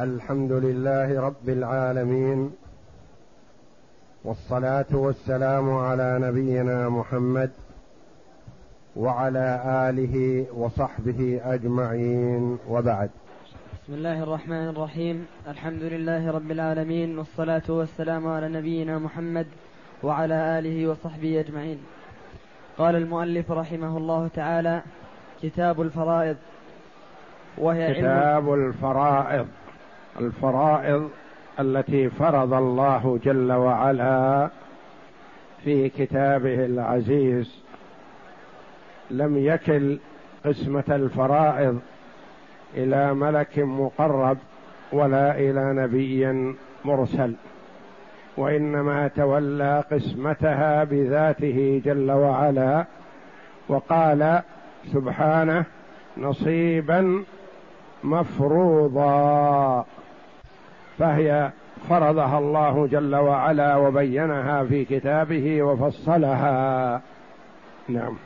الحمد لله رب العالمين والصلاة والسلام على نبينا محمد وعلى آله وصحبه أجمعين وبعد. بسم الله الرحمن الرحيم. الحمد لله رب العالمين والصلاة والسلام على نبينا محمد وعلى آله وصحبه أجمعين. قال المؤلف رحمه الله تعالى كتاب الفرائض وهي كتاب الفرائض. الفرائض التي فرض الله جل وعلا في كتابه العزيز. لم يكل قسمة الفرائض إلى ملك مقرب ولا إلى نبي مرسل وإنما تولى قسمتها بذاته جل وعلا وقال سبحانه نصيبا مفروضا. فهي فرضها الله جل وعلا وبينها في كتابه وفصلها. نعم.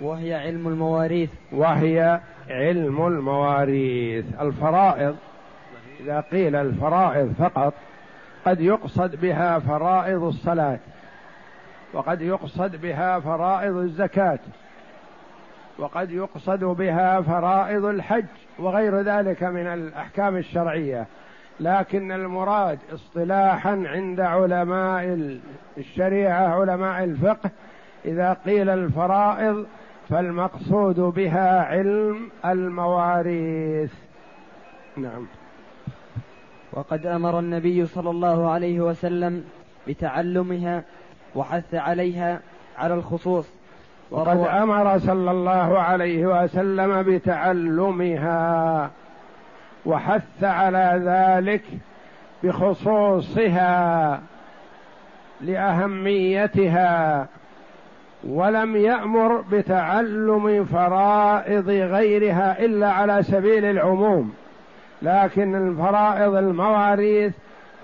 وهي علم المواريث. وهي علم المواريث. الفرائض إذا قيل الفرائض فقط قد يقصد بها فرائض الصلاة وقد يقصد بها فرائض الزكاة وقد يقصد بها فرائض الحج وغير ذلك من الأحكام الشرعية. لكن المراد اصطلاحا عند علماء الشريعة علماء الفقه إذا قيل الفرائض فالمقصود بها علم المواريث. نعم. وقد أمر النبي صلى الله عليه وسلم بتعلمها وحث عليها على الخصوص. وقد أمر صلى الله عليه وسلم بتعلمها. وحث على ذلك بخصوصها لأهميتها ولم يأمر بتعلم فرائض غيرها إلا على سبيل العموم. لكن الفرائض المواريث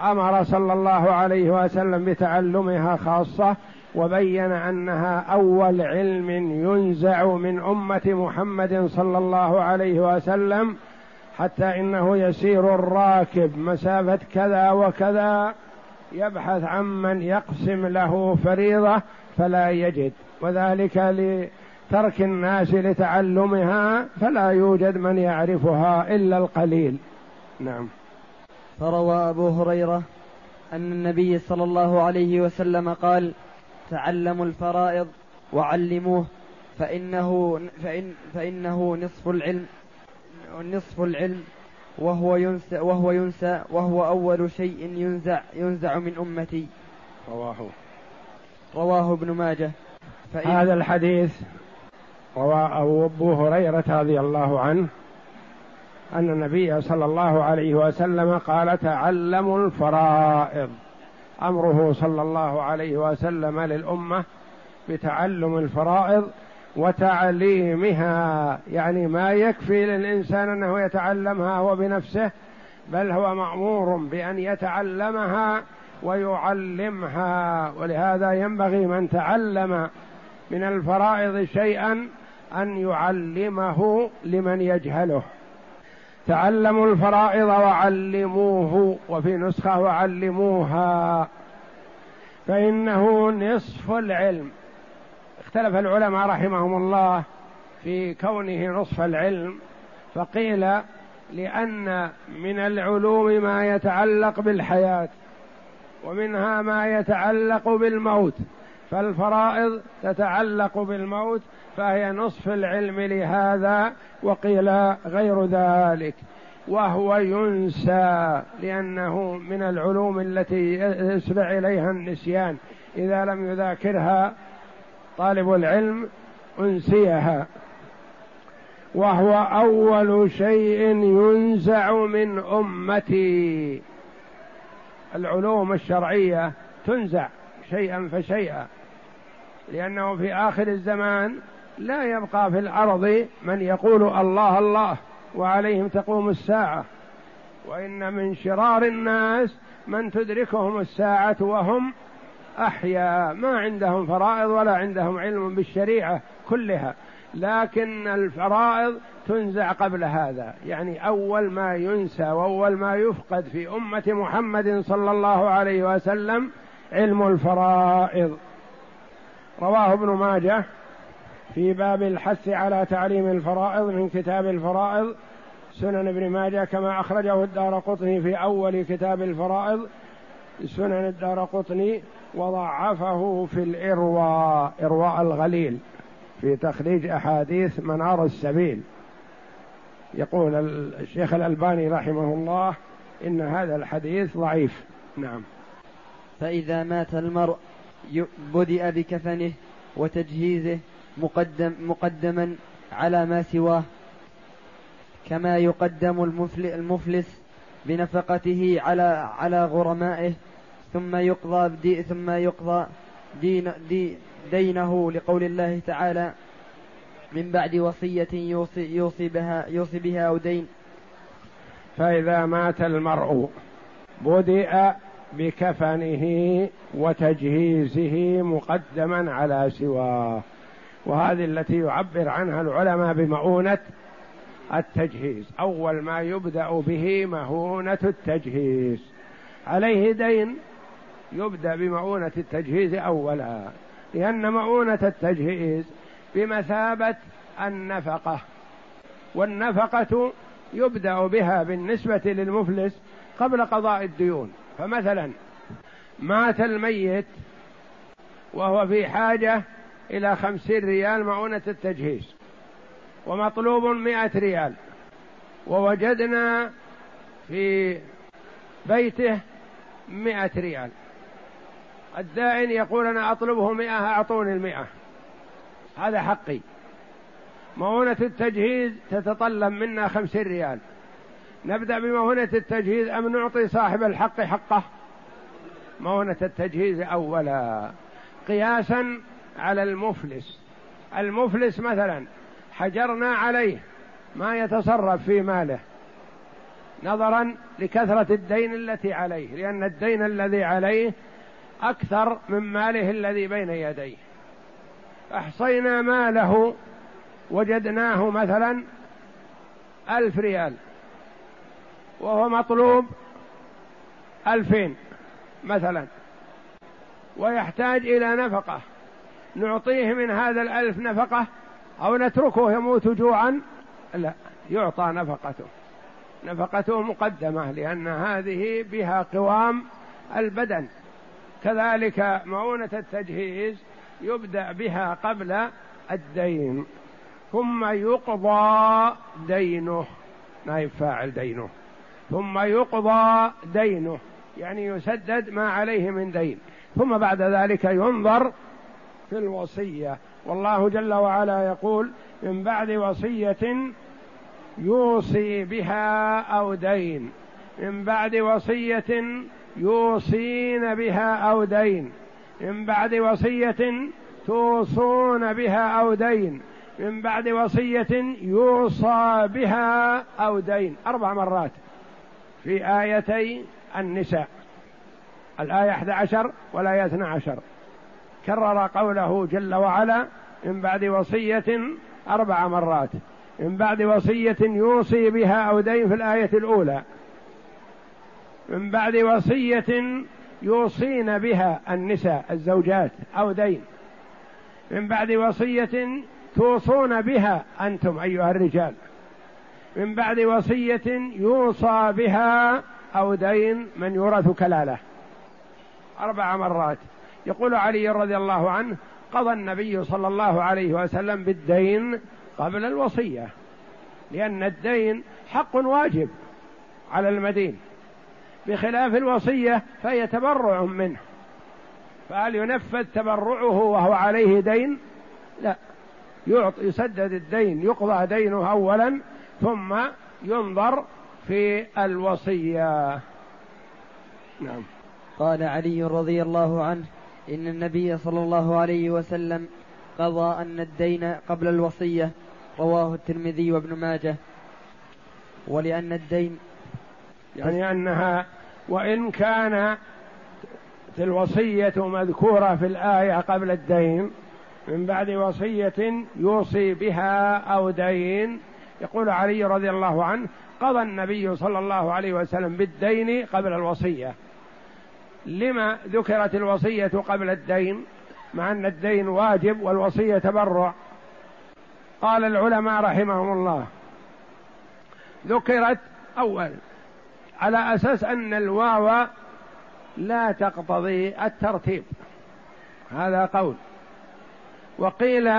أمر صلى الله عليه وسلم بتعلمها خاصة وبين أنها أول علم ينزع من أمة محمد صلى الله عليه وسلم حتى إنه يسير الراكب. مسافة كذا وكذا يبحث عمن يقسم له فريضة فلا يجد. وذلك لترك الناس لتعلمها فلا يوجد من يعرفها إلا القليل. نعم. فروى أبو هريرة أن النبي صلى الله عليه وسلم قال تعلموا الفرائض وعلموه فإنه فإن فإنه نصف العلم. نصف العلم وهو ينسى وهو ينسى وهو أول شيء ينزع ينزع من أمتي. رواه. رواه ابن ماجه. هذا الحديث رواه أبو هريرة رضي الله عنه أن النبي صلى الله عليه وسلم قال تعلموا الفرائض. أمره صلى الله عليه وسلم للأمة بتعلم الفرائض وتعليمها. يعني ما يكفي للإنسان أنه يتعلمها هو بنفسه بل هو مأمور بأن يتعلمها ويعلمها. ولهذا ينبغي من تعلم من الفرائض شيئا أن يعلمه لمن يجهله. تعلموا الفرائض وعلموه وفي نسخة وعلموها. فإنه نصف العلم. اختلف العلماء رحمهم الله في كونه نصف العلم فقيل لأن من العلوم ما يتعلق بالحياة ومنها ما يتعلق بالموت فالفرائض تتعلق بالموت فهي نصف العلم لهذا وقيل غير ذلك. وهو ينسى لأنه من العلوم التي يسرع إليها النسيان إذا لم يذاكرها طالب العلم أنسيها. وهو أول شيء ينزع من أمتي. العلوم الشرعية تنزع شيئا فشيئا لأنه في آخر الزمان لا يبقى في الأرض من يقول الله الله وعليهم تقوم الساعة. وإن من شرار الناس من تدركهم الساعة وهم أحياء ما عندهم فرائض ولا عندهم علم بالشريعة كلها. لكن الفرائض تنزع قبل هذا. يعني أول ما ينسى وأول ما يفقد في أمة محمد صلى الله عليه وسلم علم الفرائض. رواه ابن ماجه في باب الحث على تعليم الفرائض من كتاب الفرائض سنن ابن ماجه كما أخرجه الدار قطني في أول كتاب الفرائض سنن الدار قطني وضعفه في الإرواء إرواء الغليل في تخريج أحاديث منار السبيل. يقول الشيخ الألباني رحمه الله إن هذا الحديث ضعيف. نعم. فإذا مات المرء بدأ بكفنه وتجهيزه مقدم مقدما على ما سواه كما يقدم المفلس بنفقته على على غرمائه ثم يقضى دي ثم يقضى دين دي دينه لقول الله تعالى من بعد وصية يوصي, يوصي بها يوصي بها أو دين. فإذا مات المرء بدأ بكفنه وتجهيزه مقدما على سواه. وهذه التي يعبر عنها العلماء بمؤونة التجهيز. أول ما يبدأ به مهونة التجهيز. عليه دين يبدأ بمؤونة التجهيز أولا لأن مؤونة التجهيز بمثابة النفقة والنفقة يبدأ بها بالنسبة للمفلس قبل قضاء الديون. فمثلا مات الميت وهو في حاجة إلى خمسين ريال مؤونة التجهيز ومطلوب مئة ريال ووجدنا في بيته مئة ريال. الدائن يقول أنا أطلبه مئة أعطوني المئة. هذا حقي. مؤونة التجهيز تتطلب منا خمسين ريال. نبدأ بمؤونة التجهيز أم نعطي صاحب الحق حقه؟ مؤونة التجهيز أولا. قياسا على المفلس. المفلس مثلا حجرنا عليه ما يتصرف في ماله. نظرا لكثرة الدين التي عليه لأن الدين الذي عليه أكثر من ماله الذي بين يديه. أحصينا ماله وجدناه مثلا ألف ريال وهو مطلوب ألفين مثلا. ويحتاج إلى نفقة. نعطيه من هذا الألف نفقة أو نتركه يموت جوعا؟ لا يعطى نفقته. نفقته مقدمة لأن هذه بها قوام البدن. كذلك مؤونة التجهيز يبدأ بها قبل الدين ثم يقضى دينه. نائب فاعل دينه. ثم يقضى دينه يعني يسدد ما عليه من دين. ثم بعد ذلك ينظر في الوصية. والله جل وعلا يقول من بعد وصية يوصي بها أو دين من بعد وصية يوصين بها أو دين. من بعد وصية توصون بها أو دين. من بعد وصية يوصى بها أو دين. أربع مرات. في آيتي النساء. الآية 11 والآية 12 كرر قوله جل وعلا من بعد وصية أربع مرات. من بعد وصية يوصي بها أو دين في الآية الأولى. من بعد وصية يوصين بها النساء الزوجات أو دين. من بعد وصية توصون بها أنتم أيها الرجال. من بعد وصية يوصى بها أو دين من يورث كلالة. أربع مرات. يقول علي رضي الله عنه قضى النبي صلى الله عليه وسلم بالدين قبل الوصية لأن الدين حق واجب على المدين. بخلاف الوصية فهي تبرع منه. فهل ينفذ تبرعه وهو عليه دين؟ لا. يسدد الدين يقضى دينه اولا ثم ينظر في الوصية. نعم. قال علي رضي الله عنه إن النبي صلى الله عليه وسلم قضى أن الدين قبل الوصية. رواه الترمذي وابن ماجه. ولأن الدين يعني أنها وإن كان الوصية مذكورة في الآية قبل الدين من بعد وصية يوصي بها أو دين يقول علي رضي الله عنه قضى النبي صلى الله عليه وسلم بالدين قبل الوصية. لما ذكرت الوصية قبل الدين؟ مع أن الدين واجب والوصية تبرع. قال العلماء رحمهم الله ذكرت أول على أساس أن الواو لا تقتضي الترتيب. هذا قول. وقيل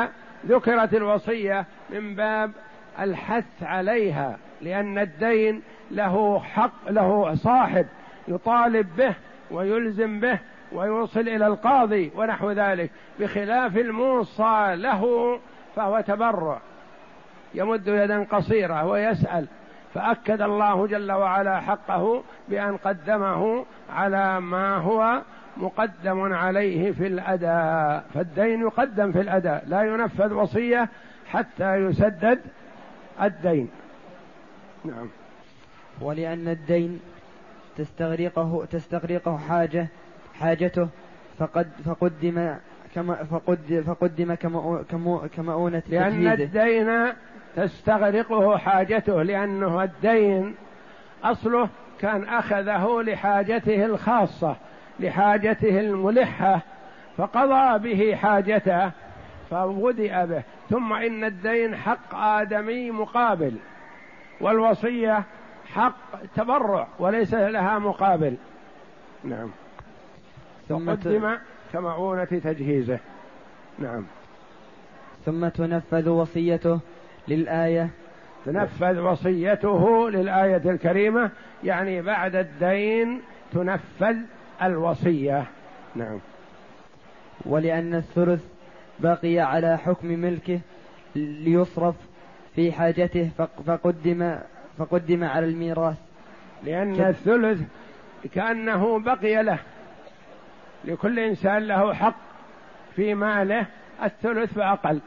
ذكرت الوصية من باب الحث عليها لأن الدين له حق له صاحب يطالب به ويلزم به ويوصل إلى القاضي ونحو ذلك بخلاف الموصى له فهو تبرع. يمد يدا قصيرة ويسأل فأكد الله جل وعلا حقه بأن قدمه على ما هو مقدم عليه في الأداء. فالدين يقدم في الأداء لا ينفذ وصية حتى يسدد الدين. نعم. ولأن الدين تستغرقه تستغرقه حاجة حاجته فقد فقدم كما فقد فقدم كمؤونة لأن الدين تستغرقه حاجته لأنه الدين أصله كان أخذه لحاجته الخاصة لحاجته الملحة فقضى به حاجته فودئ به. ثم إن الدين حق آدمي مقابل والوصية حق تبرع وليس لها مقابل. نعم. ثم قدم كمعونة تجهيزه. نعم. ثم تنفذ وصيته للآية. تنفذ وصيته للآية الكريمة يعني بعد الدين تنفذ الوصية. نعم. ولأن الثلث بقي على حكم ملكه ليصرف في حاجته فقدم فقدم على الميراث. لأن الثلث كأنه بقي له. لكل إنسان له حق في ماله الثلث فأقل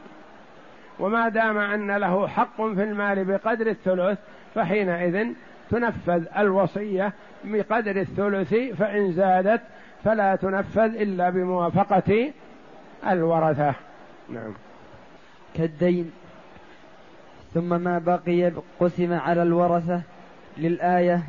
وما دام أن له حق في المال بقدر الثلث فحينئذ تنفذ الوصية بقدر الثلث فإن زادت فلا تنفذ إلا بموافقة الورثة. نعم. كالدين. ثم ما بقي قسم على الورثة للآية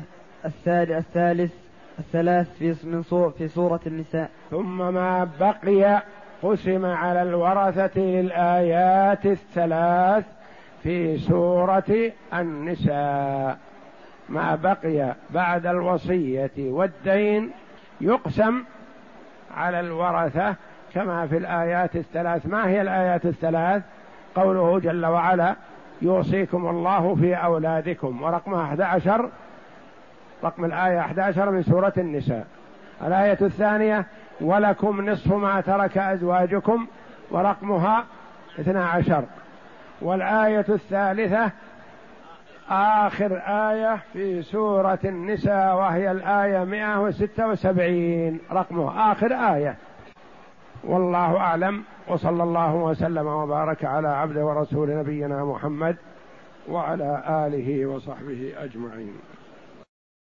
الثالث الثلاث في من في سورة النساء. ثم ما بقي قسم على الورثة للآيات الثلاث في سورة النساء. ما بقي بعد الوصية والدين يقسم على الورثة كما في الآيات الثلاث. ما هي الآيات الثلاث؟ قوله جل وعلا يوصيكم الله في أولادكم. ورقمها 11 رقم الآية 11 من سورة النساء. الآية الثانية ولكم نصف ما ترك أزواجكم ورقمها 12 والآية الثالثة آخر آية في سورة النساء وهي الآية 176 رقمه آخر آية. والله أعلم وصلى الله وسلم وبارك على عبد ورسول نبينا محمد وعلى آله وصحبه أجمعين.